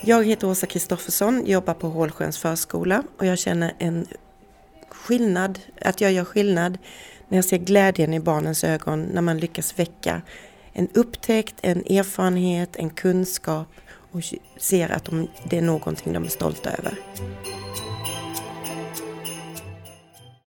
Jag heter Åsa Kristoffersson, jobbar på Hålsjöns förskola och jag känner en skillnad, att jag gör skillnad när jag ser glädjen i barnens ögon när man lyckas väcka en upptäckt, en erfarenhet, en kunskap och ser att de, det är någonting de är stolta över.